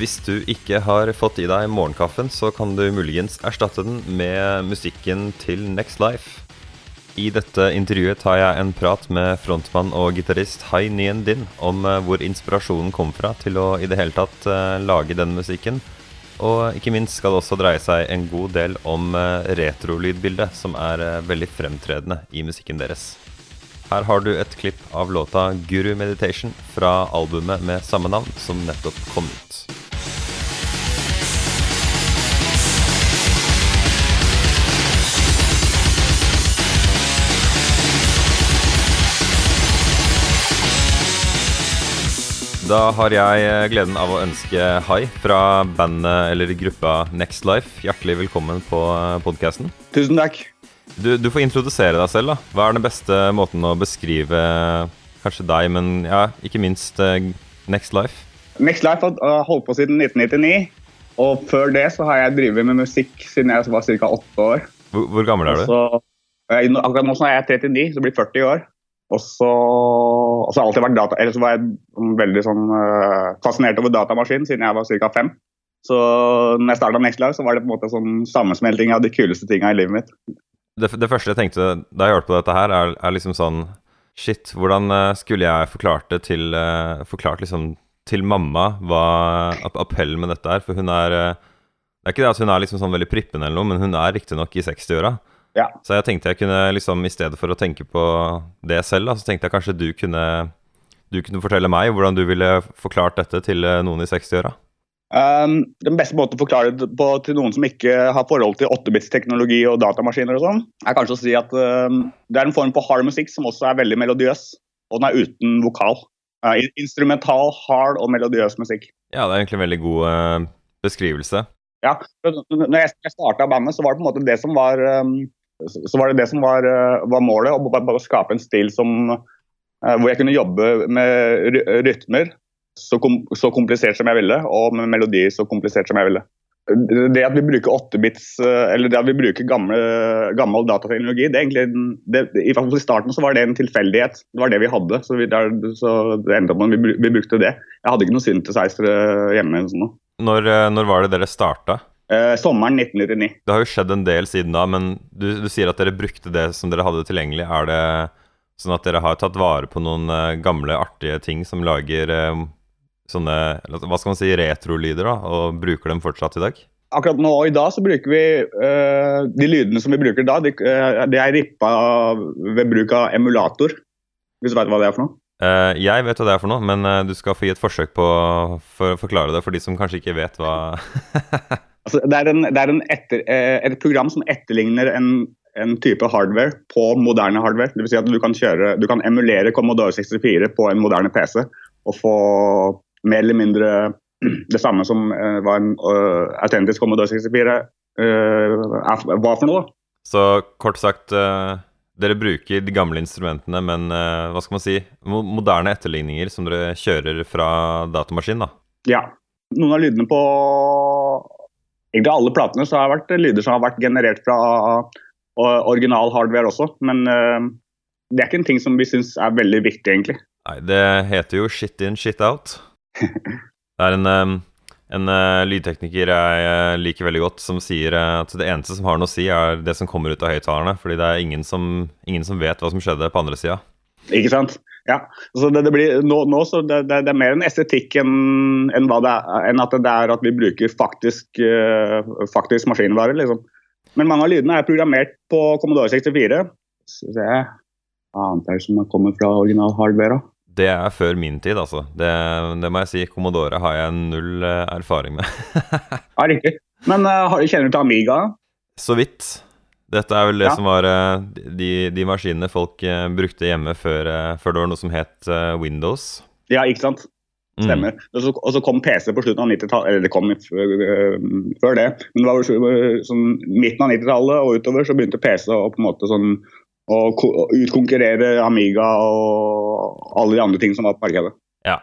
Hvis du ikke har fått i deg morgenkaffen, så kan du muligens erstatte den med musikken til Next Life. I dette intervjuet tar jeg en prat med frontmann og gitarist Hai Nien Din om eh, hvor inspirasjonen kom fra til å i det hele tatt eh, lage den musikken. Og ikke minst skal det også dreie seg en god del om eh, retrolydbildet, som er veldig fremtredende i musikken deres. Her har du et klipp av låta 'Guru Meditation' fra albumet med samme navn, som nettopp kom ut. Da har jeg gleden av å ønske Hai fra bandet eller gruppa Next Life hjertelig velkommen på podkasten. Tusen takk. Du, du, får introdusere deg selv. da. Hva er den beste måten å beskrive kanskje deg, men ja, ikke minst Next Life? Next Life har holdt på siden 1999. Og før det så har jeg drevet med musikk siden jeg var ca. åtte år. Hvor, hvor, gammel er du? Så, akkurat nå er jeg 39, så blir 40 år. Og så, og så har alltid vært data, eller så var jeg veldig sånn, uh, fascinert over datamaskin siden jeg var ca. fem. Så når jeg starta NextLive så var det på en måte sånn sammensmelting av de kuleste tinga i livet mitt det, det, første jeg tenkte da jeg hørte på dette her, er, er liksom sånn Shit, hvordan uh, skulle jeg forklart det til uh, Forklart liksom til mamma hva appellen med dette er? For hun er Det er ikke det at hun er liksom sånn veldig prippen eller noe, men hun er riktignok i 60-åra. Ja. Så jeg tenkte jeg kunne liksom, i stedet for å tenke på det selv, da, så tenkte jeg kanskje du kunne du kunne fortelle meg hvordan du ville forklart dette til noen i 60-åra? Um, den beste måten å forklare det på til noen som ikke har forhold til 8-bits-teknologi og datamaskiner, og sånn, er kanskje å si at um, det er en form for hard musikk som også er veldig melodiøs. Og den er uten vokal. Uh, instrumental, hard og melodiøs musikk. Ja, det er egentlig en veldig god uh, beskrivelse. Ja. Når jeg starta bandet, så var det på en måte det som var um, så var det det som var, uh, var målet. Å bare skape en stil som, hvor jeg kunne jobbe med rytmer så, kom, så, komplisert som jeg ville, og med melodi så komplisert som jeg ville. Det at vi bruker 8-bits, eh, eller det at vi bruker gamle, gammel datateknologi, det er egentlig, det, i, i starten så var det en tilfeldighet. Det var det vi hadde, så, vi, der, så det endte opp med at vi, vi, brukte det. Jeg hadde ikke noe synthesizer hjemme. Sånn. Når, eh, når var det dere starta? Eh, sommeren 1999. Det har jo skjedd en del siden da, men du, du, sier at dere brukte det som dere hadde tilgjengelig. Er det sånn at dere har tatt vare på noen uh, gamle, artige ting som lager uh, sånne hva skal man si, retrolyder, da, og bruker dem fortsatt i dag? Akkurat nå i dag så bruker vi uh, De lydene som vi bruker da, de, uh, de er rippa ved bruk av emulator. Hvis du vet hva det er for noe? Uh, jeg vet hva det er for noe, men du skal få gi et forsøk på å forklare det for de som kanskje ikke vet hva altså, Det er, en, det er etter, et program som etterligner en, en, type hardware på moderne hardware. Det vil si at du kan, kjøre, du kan emulere Commodore 64 på en moderne PC og få mer eller mindre det samme som uh, var en uh, autentisk Commodore 64 uh, var for noe. Så kort sagt, dere bruker de gamle instrumentene, men hva skal man si, moderne etterligninger som dere kjører fra datamaskin, da? Ja. Noen av lydene på egentlig alle platene så har det vært lyder som har vært generert fra original hardware også, men det er ikke en ting som vi syns er veldig viktig, egentlig. Nei, det heter jo shit in, shit out. Det er en, en uh, lydtekniker jeg liker veldig godt, som sier at det eneste som har noe å si, er det som kommer ut av høyttalerne. Fordi det er ingen som, ingen som, vet hva som skjedde på andre sida. Ikke sant. Ja. Så det, det blir, nå, nå så det, det, det, er mer en estetikk enn, enn, enn, at det er at vi bruker faktisk, faktisk maskinvare. Liksom. Men mange av lydene er programmert på Commodore 64. Så det er annet her som kommer fra original hardware. Det er før min tid, altså. Det, det, må jeg si. Commodore har jeg null uh, erfaring med. ja, riktig. Men uh, kjenner du til Amiga? Så vidt. Dette er vel det ja. som var uh, de, de, maskinene folk brukte hjemme før, før, det var noe som het Windows. Ja, ikke sant. Mm. Stemmer. Mm. Og, så, og, så, kom PC på slutten av 90-tallet, eller det kom før det. Men det var sånn midten av 90-tallet og utover så begynte PC å på en måte sånn å utkonkurrere Amiga og alle de andre ting som var på markedet. Ja.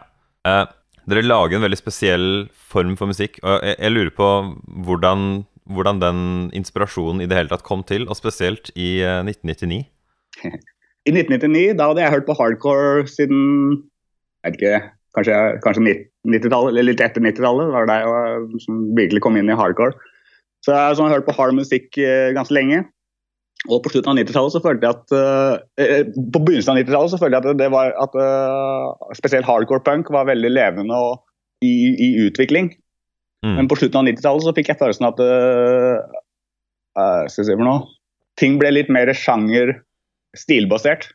Eh, dere lager en veldig spesiell form for musikk. og Jeg, jeg lurer på hvordan, hvordan, den inspirasjonen i det hele tatt kom til, og spesielt i eh, 1999? I 1999 da hadde jeg hørt på hardcore siden jeg vet ikke, kanskje, kanskje 90-tallet, eller litt etter 90-tallet. Det var det jeg som virkelig kom inn i hardcore. Så jeg har hørt på hard musikk ganske lenge. Og på slutten av 90-tallet så følte jeg at uh, På begynnelsen av 90-tallet så følte jeg at det var at uh, spesielt hardcore punk var veldig levende og i, i utvikling. Mm. Men på slutten av 90-tallet så fikk jeg følelsen at uh, skal jeg si for noe, ting ble litt mer sjanger stilbasert.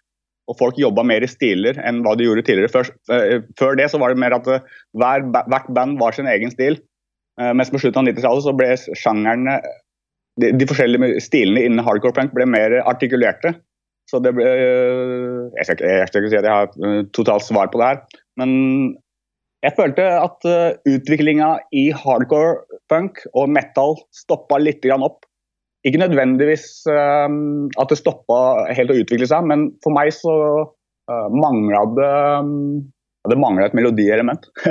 Og folk jobba mer i stiler enn hva de gjorde tidligere. Før, før det så var det mer at hver, hvert band var sin egen stil. mens på slutten av 90-tallet så ble sjangerne de, de, forskjellige stilene innen hardcore punk ble mer artikulerte. Så det ble Jeg skal ikke, jeg skal ikke si at jeg har eh, totalt svar på det her, men jeg følte at eh, utviklinga i hardcore punk og metal stoppa litt opp. Ikke nødvendigvis um, at det stoppa helt å utvikle seg, men for meg så uh, mangla det Det mangla et melodielement.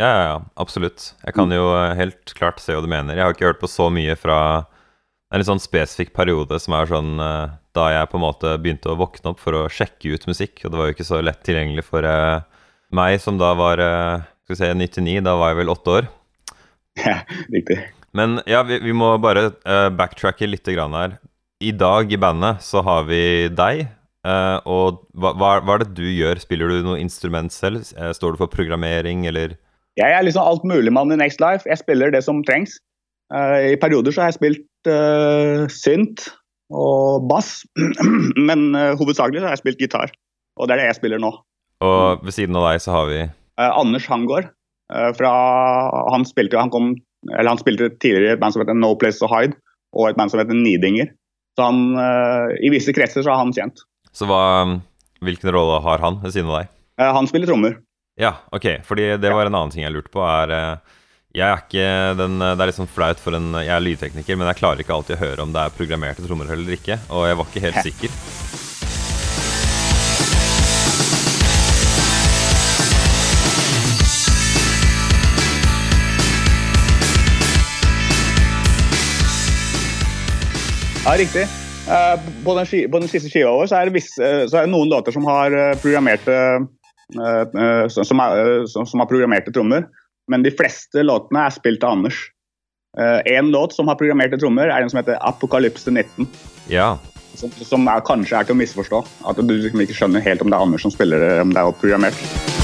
ja, ja, ja, absolutt. Jeg kan jo helt klart se hva du mener. Jeg har ikke hørt på så mye fra en litt sånn spesifikk periode som er sånn da jeg på en måte begynte å våkne opp for å sjekke ut musikk. Og det var jo ikke så lett tilgjengelig for meg som da var uh, skal vi se, 99. Da var jeg vel åtte år. Ja, riktig. Men ja, vi, vi må bare backtracke litt grann her. I dag i bandet så har vi deg. og hva, hva, er det du gjør? Spiller du noe instrument selv? står du for programmering, eller? Jeg er liksom altmuligmann i Next Life. Jeg spiller det som trengs. I perioder så har jeg spilt uh, synt og bass, men uh, hovedsakelig har jeg spilt gitar. Og det er det jeg spiller nå. Og ved siden av deg så har vi eh, Anders Hangård. fra, han, spilte, han, kom, han spilte tidligere i et band som heter No Place To Hide, og et band som heter Nidinger. Så han, i visse kretser så er han kjent. Så hva, hvilken rolle har han ved siden av deg? han spiller trommer. Ja, ok. Fordi det var en annen ting jeg lurte på. er jeg er ikke den, Det er litt sånn flaut for en Jeg er lydtekniker, men jeg klarer ikke alltid å høre om det er programmerte trommer eller ikke. Og jeg var ikke helt sikker. Ja, riktig. Uh, på, den, på, den, siste skiva vår så er, det visse, så er det noen låter som har eh, programmerte som, er, som, har programmerte trommer. Men de fleste låtene er spilt av Anders. Én låt som har programmerte trommer, er den som heter 'Apokalypse 19'. Ja. Som, som er, kanskje er til å misforstå. At du liksom ikke skjønner helt om det er Anders som spiller det, om det er programmert.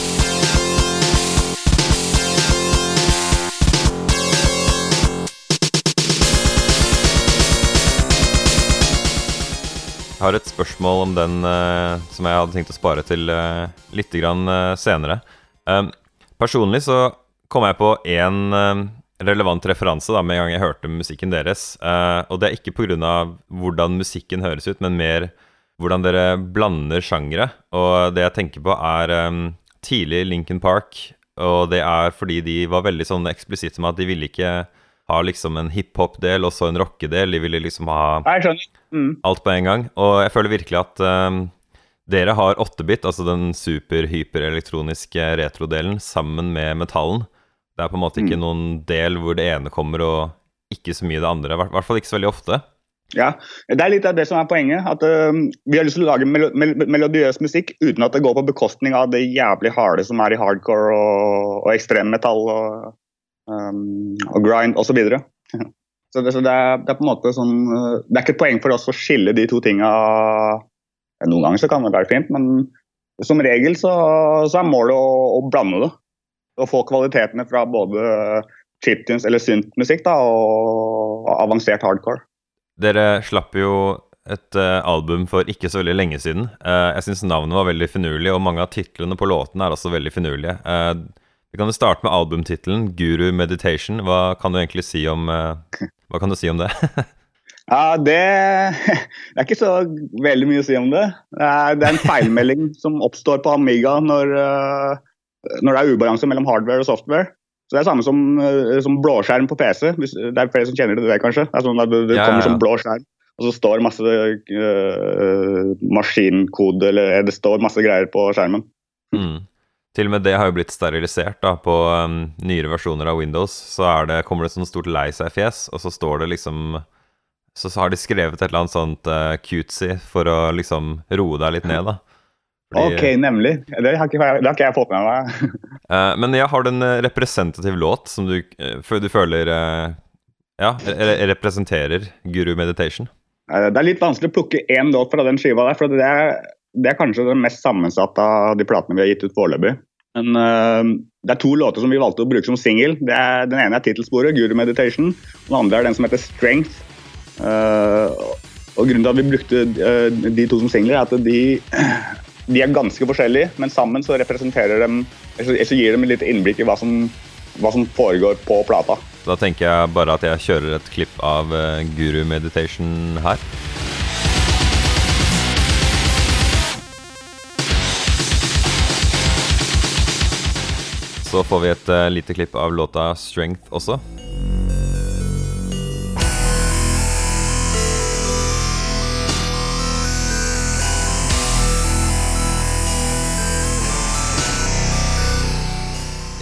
Har et spørsmål om den uh, som jeg hadde tenkt å spare til uh, litt grann, uh, senere. Um, personlig så kom jeg på én uh, relevant referanse da, med en gang jeg hørte musikken deres. Uh, og det er ikke pga. hvordan musikken høres ut, men mer hvordan dere blander sjangere. Og det jeg tenker på, er um, tidlig Lincoln Park. Og det er fordi de var veldig sånn eksplisitte med at de ville ikke ha liksom en hiphop-del og så en rockedel. De ville liksom ha mm. alt på en gang. Og jeg føler virkelig at um, dere har 8-bit, altså den super-hyperelektroniske retrodelen, sammen med metallen. Det er på en måte ikke mm. noen del hvor det ene kommer og ikke så mye det andre. I hvert fall ikke så veldig ofte. Ja, det er litt av det som er poenget. At uh, Vi har lyst til å lage mel mel melodiøs musikk uten at det går på bekostning av det jævlig harde som er i hardcore og, og ekstremmetall og, um, og grind osv. Så, så, det, så det, er, det, er, på en måte sånn uh, Det er ikke et poeng for oss å skille de to tinga. Noen ganger så kan det være fint, men som regel så, så er målet å, å blande det å få kvalitetene fra både chiptunes eller synt-musikk og avansert hardcore. Dere slapp jo et uh, album for ikke så veldig lenge siden. Uh, jeg syns navnet var veldig finurlig, og mange av titlene på låtene er også veldig finurlige. Uh, vi kan jo starte med albumtittelen, 'Guru Meditation'. Hva kan du egentlig si om, hva kan du si om det? ja, det, det, er ikke så veldig mye å si om det. Det er, det er en feilmelding som oppstår på Amiga når når det er ubalanse mellom hardware og software. Så Det er samme som, eh, som blåskjerm på PC. Det er flere som kjenner til det, kanskje. Det, er sånn at det, det ja, kommer ja. som blå skjerm, og så står masse uh, maskinkode eller det står masse greier på skjermen. Mm. Til og med det har jo blitt sterilisert da, på um, nyere versjoner av Windows. Så det, kommer det et sånt stort lei seg-fjes, og så står det liksom Så har de skrevet et eller annet sånt uh, cutesy for å liksom roe deg litt ned, da. Fordi, ok, nemlig. Det har, ikke, det har ikke jeg fått med meg. uh, men jeg har en representativ låt som du, uh, du føler uh, ja, representerer Guru Meditation? Det er litt vanskelig å plukke én låt fra den skiva der. for det er, det er kanskje den mest sammensatte av de platene vi har gitt ut foreløpig. Men uh, det er to låter som vi valgte å bruke som singel. Den ene er tittelsporet, 'Guru Meditation'. Og den andre er den som heter 'Strength'. Uh, og Grunnen til at vi brukte uh, de to som singler, er at de, de, er ganske forskjellige, men sammen så representerer dem Så gir de litt innblikk i hva som, hva som foregår på plata. Da tenker jeg bare at jeg kjører et klipp av Guru Meditation her. Så får vi et uh, lite klipp av låta 'Strength' også.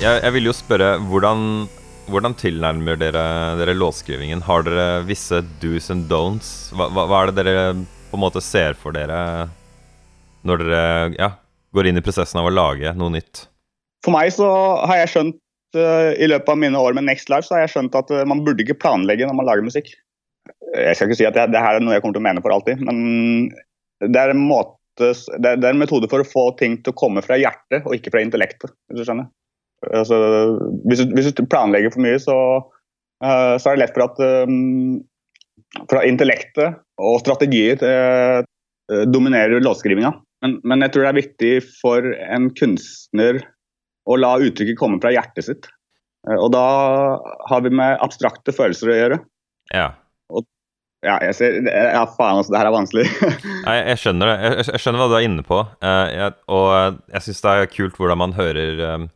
Jeg, jeg vil jo spørre hvordan, hvordan tilnærmer dere, dere låtskrivingen? Har dere visse do's and don'ts? Hva, hva, hva, er det dere på en måte ser for dere når dere ja, går inn i prosessen av å lage noe nytt? For meg så har jeg skjønt uh, i løpet av mine år med Next Life så har jeg skjønt at uh, man burde ikke planlegge når man lager musikk. Jeg skal ikke si at det, det her er noe jeg kommer til å mene for alltid, men det er, en måte, det, er en metode for å få ting til å komme fra hjertet og ikke fra intellektet. hvis du skjønner. Altså, hvis, du, hvis, du, planlegger for mye, så, uh, så er det lett for at um, fra intellektet og strategier dominerer låtskrivinga. Men, men, jeg tror det er viktig for en kunstner og la uttrykket komme fra hjertet sitt. Eh, og da har vi med abstrakte følelser å gjøre. Ja. Og, ja, jeg ser Ja, faen, altså, det her er vanskelig. Nei, jeg skjønner det. Jeg, jeg, skjønner hva du er inne på. Uh, jeg, og jeg syns det er kult hvordan man hører um,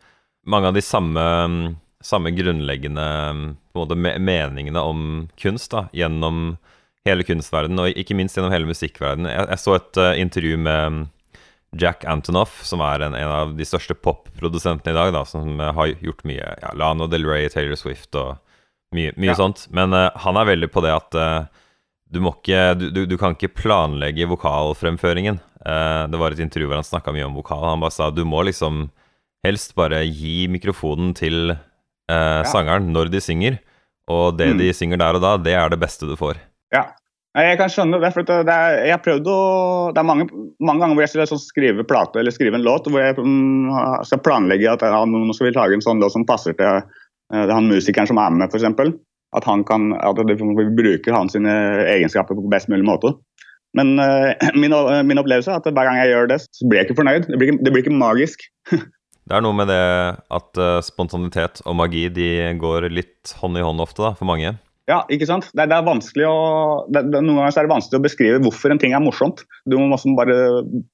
mange av de samme, um, samme grunnleggende um, måte, me meningene om kunst da, gjennom hele kunstverdenen, og ikke minst gjennom hele musikkverdenen. Jeg, jeg så et uh, intervju med Jack Antonoff, som er en, en av de største popprodusentene i dag, da, som har gjort mye ja, Lano Del Rey, Taylor Swift og mye, mye ja. sånt. Men uh, han er veldig på det at uh, du, må ikke, du, du, du, kan ikke planlegge vokalfremføringen. Uh, det var et intervju hvor han snakka mye om vokal. Han bare sa du må liksom helst bare gi mikrofonen til ja. sangeren når de synger. Og det mm. de synger der og da, det er det beste du får. Ja, jeg kan skjønne det. for det er, jeg prøvd å, det er mange, mange ganger hvor jeg skal sånn skrive plate eller skrive en låt hvor jeg um, skal planlegge at ja, nå skal vi lage en sånn låt som passer til uh, han musikeren som er med, f.eks. At, han kan, at vi bruker hans egenskaper på best mulig måte. Men uh, min, min, opplevelse er at hver gang jeg gjør det, så blir jeg ikke fornøyd. Det blir, det blir ikke magisk. det er noe med det at uh, spontanitet og magi de går litt hånd i hånd ofte da, for mange. Ja, ikke sant? Det, det er vanskelig å, det, det, Noen ganger er det vanskelig å beskrive hvorfor en ting er morsomt. Du må bare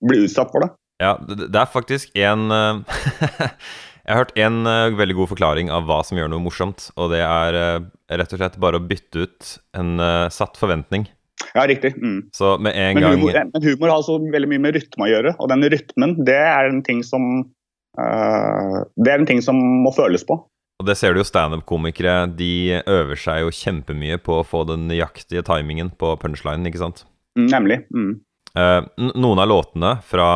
bli utsatt for det. Ja, det, er faktisk en eh, Jeg har hørt en uh, veldig god forklaring av hva som gjør noe morsomt. Og det er uh, rett og slett bare å bytte ut en uh, satt forventning. Ja, riktig. Mm. Så med en men gang humor, Men humor har altså veldig mye med rytme å gjøre. Og den rytmen, det er en ting som Det er en ting som må føles på. Og det ser du jo standup-komikere. De øver seg jo kjempemye på å få den nøyaktige timingen på punchlinen, ikke sant? Mm, nemlig. Mm. Uh, noen av låtene fra,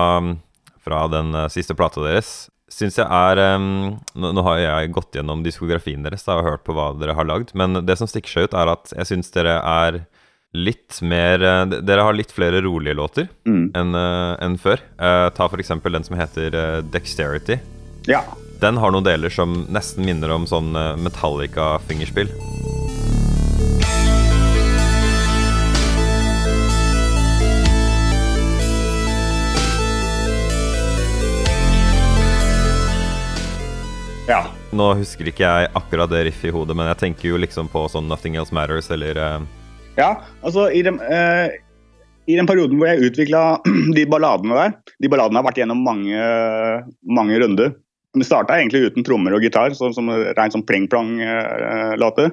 fra den uh, siste plata deres syns jeg er um, nå, har jeg gått gjennom diskografien deres da, og hørt på hva dere har lagd, men det som stikker seg ut, er at jeg syns dere er litt mer Dere har litt flere rolige låter mm. enn en før. ta for eksempel den som heter Dexterity. Ja. Den har noen deler som nesten minner om sånn eh, Metallica-fingerspill. Ja. Nå husker ikke jeg akkurat det riffet i hodet, men jeg tenker jo liksom på sånn Nothing Else Matters eller uh... Ja, altså i den, uh, i den perioden hvor jeg utvikla de balladene der De balladene har vært gjennom mange, mange runder. Det starta egentlig uten trommer og gitar, så, som rent sånn pling-plong-låter.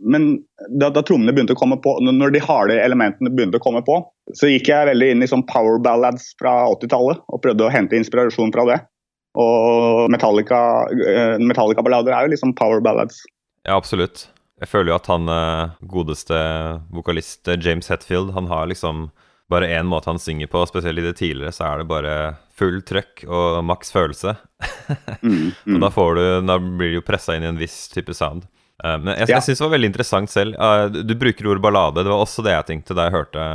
Men da, da, trommene begynte å komme på, når de harde elementene begynte å komme på, så gikk jeg veldig inn i sånn power ballads fra 80-tallet og prøvde å hente inspirasjon fra det. Og Metallica-ballader eh, Metallica er jo liksom power ballads. Ja, absolutt. Jeg føler jo at han eh, godeste vokalist eh, James Hetfield, han har liksom bare én måte han synger på. Spesielt i det tidligere så er det bare full trøkk og maks følelse. Mm, mm. Og da, får du, da blir du jo pressa inn i en viss type sound. Uh, men jeg, Ja. jeg syns det var veldig interessant selv. Uh, du, du bruker ordet ballade. Det var også det jeg tenkte da jeg hørte,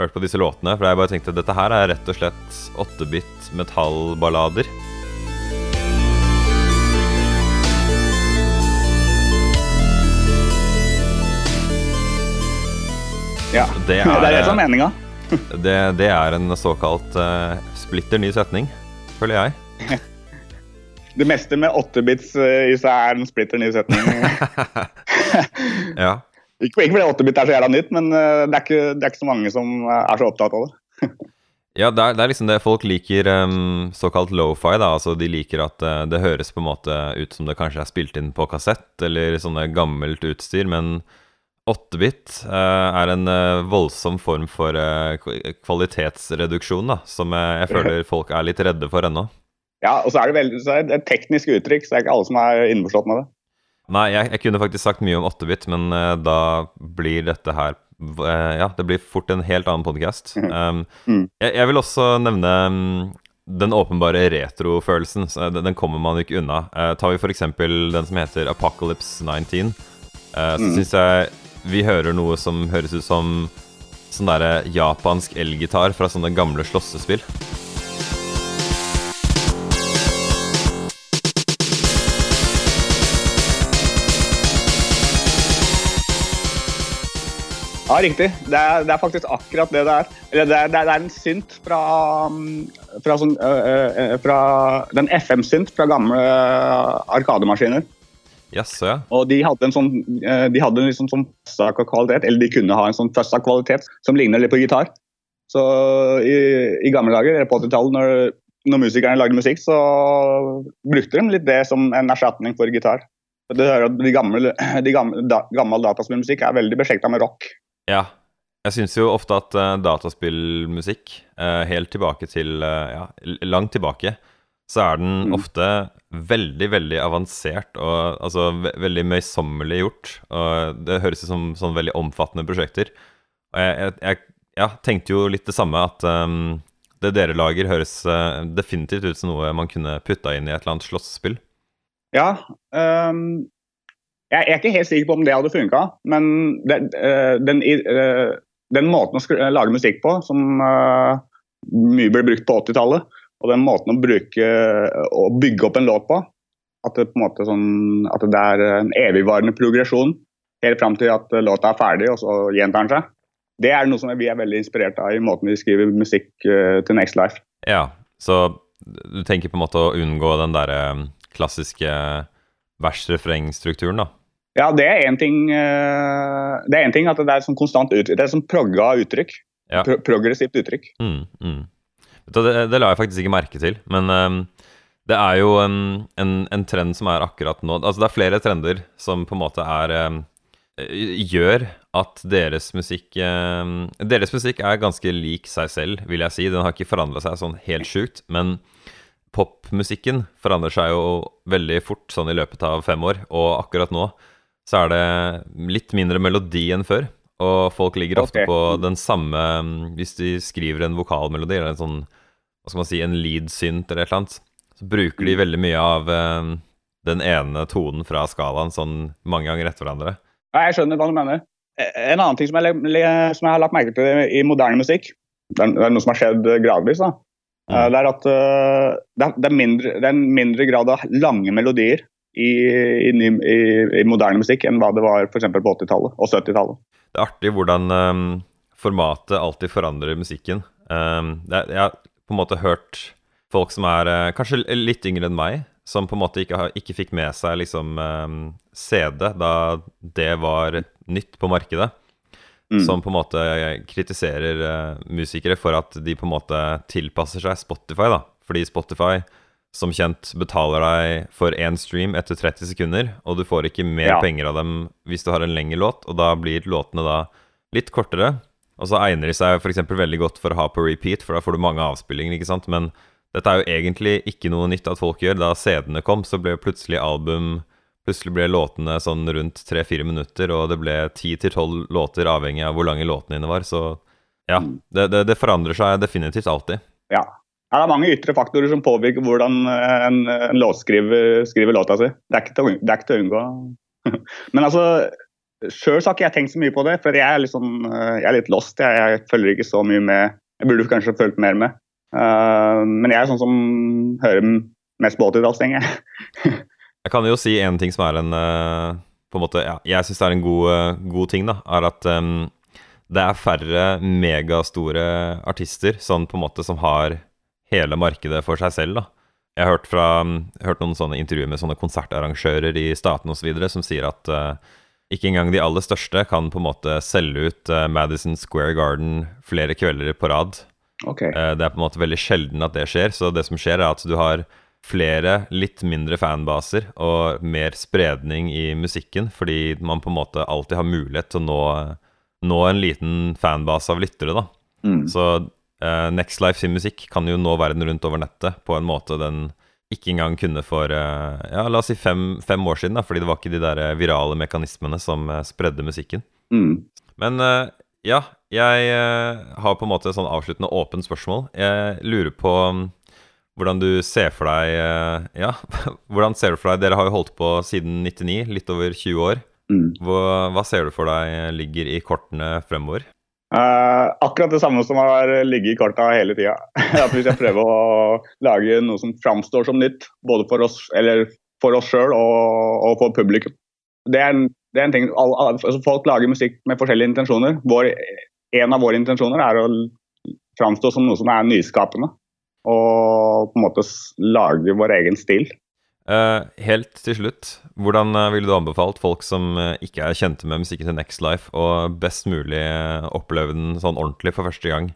hørte på disse låtene. For jeg bare tenkte dette her er rett og slett 8-bit metallballader. Ja. Det Det er det er, som er meninga. det, det er en såkalt uh, splitter ny setning, føler jeg. Det meste med 8-bits eh, i seg er en splitter ny setning. Ja. ikke, ikke fordi 8-bit er så jævla nytt, men uh, det er, ikke, det er ikke så mange som er så opptatt av det. Ja, det er, det er liksom det folk liker um, såkalt lofi, da. Altså de liker at det høres på en måte ut som det kanskje er spilt inn på kassett, eller sånne gammelt utstyr, men 8-bit eh, er en eh, voldsom form for eh, kvalitetsreduksjon, da, som jeg, føler folk er litt redde for ennå. Ja, og så er det, veldig, så er det et teknisk uttrykk, så det er ikke alle som er innforstått med det. Nei, jeg, jeg kunne faktisk sagt mye om 8-bit, men da blir dette her Ja, det blir fort en helt annen podkast. Um, Mm. jeg, jeg vil også nevne um, den åpenbare retrofølelsen. den kommer man ikke unna. Uh, tar vi f.eks. den som heter Apocalypse 19, uh, så Mm. syns jeg vi hører noe som høres ut som sånn derre japansk elgitar fra sånne gamle slåssespill. Ja, riktig. Det er, det er faktisk akkurat det det er. Eller det det det er en synt fra, fra, sånn, øh, øh, fra Den FM-synt fra gamle arkademaskiner. Jaså, ja. Og de hadde en sånn øh, De hadde en liksom sånn kvalitet, eller de kunne ha en sånn kvalitet som ligner litt på gitar. Så i, i gamle dager, eller på 80-tallet, når, når musikerne lagde musikk, så brukte de litt det som en erstatning for gitar. Og Du hører at de gamle, de gamle, da, gammel dataspillmusikk er veldig beslekta med rock. Ja. Jeg syns jo ofte at uh, dataspillmusikk, uh, helt tilbake til uh, Ja, langt tilbake, så er den Mm. ofte veldig, veldig avansert og altså ve veldig møysommelig gjort. Og det høres ut som sånn veldig omfattende prosjekter. Og jeg, jeg, jeg ja, tenkte jo litt det samme, at um, det dere lager, høres uh, definitivt ut som noe man kunne putta inn i et eller annet slåssespill. Ja. Um, jeg er ikke helt sikker på om det hadde funka, men det, uh, den, øh, den måten å lage musikk på, som mye ble brukt på 80-tallet, og den måten å bruke å bygge opp en låt på, at det, på en sånn, at det er en evigvarende progresjon helt fram til at låta er ferdig, og så gjentar den seg, det er noe som vi er veldig inspirert av i måten vi skriver musikk øh, til Next Life. Ja, så du tenker på en måte å unngå den derre klassiske vers-refreng-strukturen, da? Ja, det er én ting, øh, det er en ting at det er sånn konstant uttrykk. det er sånn progga uttrykk. Ja. Pro progressivt uttrykk. Mm, mm. Det, det la jeg faktisk ikke merke til, men um, det er jo en, en, en trend som er akkurat nå Altså det er flere trender som på en måte er um, Gjør at deres musikk um, Deres musikk er ganske lik seg selv, vil jeg si. Den har ikke forandra seg sånn helt sjukt, men popmusikken forandrer seg jo veldig fort sånn i løpet av fem år, og akkurat nå så er det litt mindre melodi enn før. Og folk ligger ofte okay. på den samme mm, Hvis de skriver en vokalmelodi eller en sånn Hva skal man si, en lead synt eller et eller annet, så bruker de veldig mye av eh, den ene tonen fra skalaen sånn mange ganger etter hverandre. Ja, jeg skjønner hva du mener. Eh, En annen ting som jeg, som jeg har lagt merke til i moderne musikk, det er, det er noe som har skjedd gradvis, da. Eh, det er at eh, det er, det, er mindre, det er en mindre grad av lange melodier i, i, i, i moderne musikk enn hva det var f.eks. på 80-tallet og 70-tallet. Det er artig hvordan um, formatet alltid forandrer musikken. Um, det jeg på en måte hørt folk som er eh, kanskje litt yngre enn meg, som på en måte ikke, ikke fikk med seg liksom ehm, CD da det var nytt på markedet. Mm. Som på en måte kritiserer eh, musikere for at de på en måte tilpasser seg Spotify, da. Fordi Spotify, som kjent, betaler deg for én stream etter 30 sekunder, og du får ikke mer Ja. penger av dem hvis du har en lengre låt, og da blir låtene da litt kortere. Og så egner de seg f.eks. veldig godt for å ha på repeat, for da får du mange avspillinger, ikke sant. Men dette er jo egentlig ikke noe nytt at folk gjør. Da CD-ene kom, så ble plutselig album Plutselig ble låtene sånn rundt tre-fire minutter, og det ble ti til tolv låter avhengig av hvor lange låtene dine var. Så Ja, det, det, det forandrer seg definitivt alltid. Ja. Ja, det er mange ytre faktorer som påvirker hvordan en, en låtskriver skriver låta si. Det er ikke til å unngå. Men altså, sjøl har ikke jeg tenkt så mye på det, for jeg er litt, sånn, eh, jeg er litt lost. Jeg, jeg følger ikke så mye med. Jeg burde kanskje fulgt mer med. Uh, men jeg er sånn som hører mest på 80-tallsting, jeg. Jeg kan jo si en ting som er en eh, På en måte, ja, Jeg syns det er en god, god ting, da. Er at um, det er færre megastore artister sånn på en måte som har hele markedet for seg selv, da. Jeg har hørt, fra, hørt noen sånne intervjuer med sånne konsertarrangører i statene osv. som sier at eh, ikke engang de aller største kan på en måte selge ut eh, Madison Square Garden flere kvelder på rad. Okay. Eh, Det er på en måte veldig sjelden at det skjer. Så det som skjer, er at du har flere litt mindre fanbaser og mer spredning i musikken, fordi man på en måte alltid har mulighet til å nå, nå en liten fanbase av lyttere, da. Mm. Så uh, Next Life sin musikk kan jo nå verden rundt over nettet på en måte den ikke engang kunne for eh, ja, la oss si fem, fem år siden, da, fordi det var ikke de der eh, virale mekanismene som eh, spredde musikken. Mm. Men ja, jeg har på en måte et sånn avsluttende åpent spørsmål. Jeg lurer på mm, hvordan du ser for deg Ja, hvordan ser du for deg Dere har jo holdt på siden 99, litt over 20 år. Mm. Hva, hva ser du for deg ligger i kortene fremover? Eh, akkurat det samme som har ligget i korta hele tida. At vi skal prøve å lage noe som framstår som nytt, både for oss eller for oss sjøl og, og for publikum. Det er en, det er en ting, altså Folk lager musikk med forskjellige intensjoner. Vår, en av våre intensjoner er å framstå som noe som er nyskapende. Og på en måte lage vår egen stil. Eh, helt til slutt, hvordan eh, ville du anbefalt folk som eh, ikke er kjente med musikken til Next Life, å best mulig oppleve den sånn ordentlig for første gang?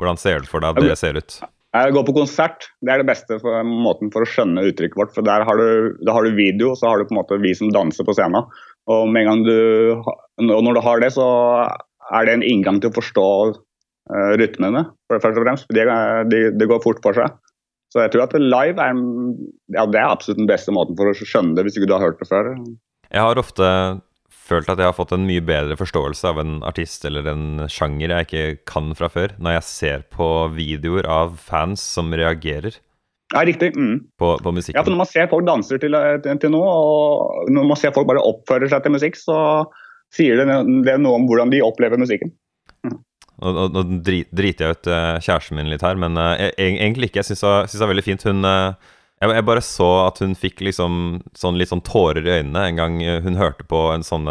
Hvordan ser du for deg at det ser ut? Gå på konsert. Det er det beste for, måten for å skjønne uttrykket vårt. For der har du, der har du video, og så har du på en måte vi som danser på scenen. Og med en gang du, og når du har det, så er det en inngang til å forstå uh, rytmene, for- først og fremst. Det de, de går fort for seg. Så jeg tror at live er, ja, det er absolutt den beste måten for å skjønne det, hvis ikke du har hørt det før. Jeg har ofte følt at jeg har fått en mye bedre forståelse av en artist eller en sjanger jeg ikke kan fra før, når jeg ser på videoer av fans som reagerer Ja, riktig. Mm. på, på Ja, for musikken. når man ser folk danser til, til, til noe, og når man ser folk bare oppfører seg til musikk, så sier det, det noe om hvordan de opplever musikken. Nå, driter jeg ut eh, kjæresten min litt her, men eh, jeg, egentlig ikke. Jeg syns det var veldig fint. Hun eh, jeg, jeg bare så at hun fikk liksom sånn litt sånn tårer i øynene en gang hun hørte på en sånn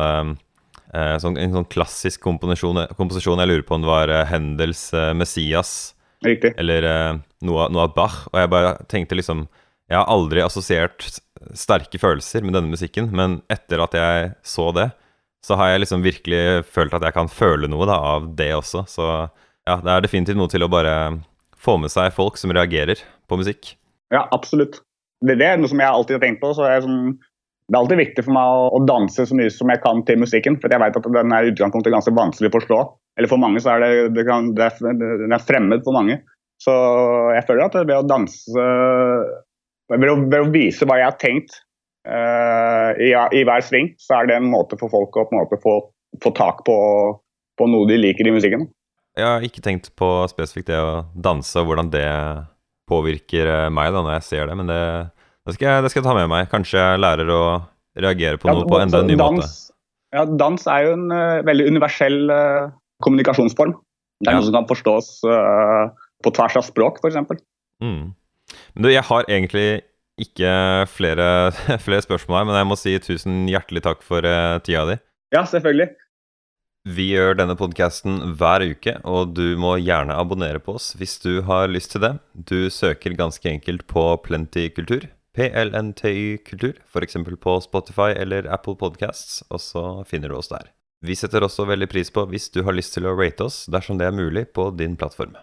sånn, en sånn klassisk komposisjon, komposisjon. Jeg lurer på om det var Hendels 'Messias'. Riktig. eller noe, noe av Bach. Og jeg bare tenkte liksom Jeg har aldri assosiert sterke følelser med denne musikken, men etter at jeg så det, så har jeg liksom virkelig følt at jeg kan føle noe da, av det også. Så ja, det er definitivt noe til å bare få med seg folk som reagerer på musikk. Ja, absolutt. Det, det er noe som jeg alltid har tenkt på. så jeg, sånn, Det er alltid viktig for meg å, å danse så mye som jeg kan til musikken. For jeg vet at den er ganske vanskelig å forstå. Eller for mange så er det, det, kan, det, er, er fremmed for mange. Så jeg føler at ved å danse Ved å, ved å vise hva jeg har tenkt i, i hver sving, så er det en måte for folk å måte få, få tak på, på noe de liker i musikken. Jeg har ikke tenkt på spesifikt det å danse og hvordan det påvirker eh, meg da når jeg ser det, men det, det, skal, jeg, det skal jeg ta med meg. Kanskje jeg lærer å reagere på Ja, noe på enda en ny dans, måte. Ja, dans er jo en uh, veldig universell uh, kommunikasjonsform. Det er Ja. noe som kan forstås uh, på tvers av språk, f.eks. Mm. Men du, jeg har egentlig ikke flere, flere spørsmål her, men jeg må si tusen hjertelig takk for eh, tida di. Ja, selvfølgelig. Vi gjør denne podkasten hver uke, og du må gjerne abonnere på oss hvis du har lyst til det. Du søker ganske enkelt på Plenty Kultur, PLNTY Kultur, f.eks. på Spotify eller Apple Podcasts, og så finner du oss der. Vi setter også veldig pris på hvis du har lyst til å rate oss dersom det er mulig på din plattform.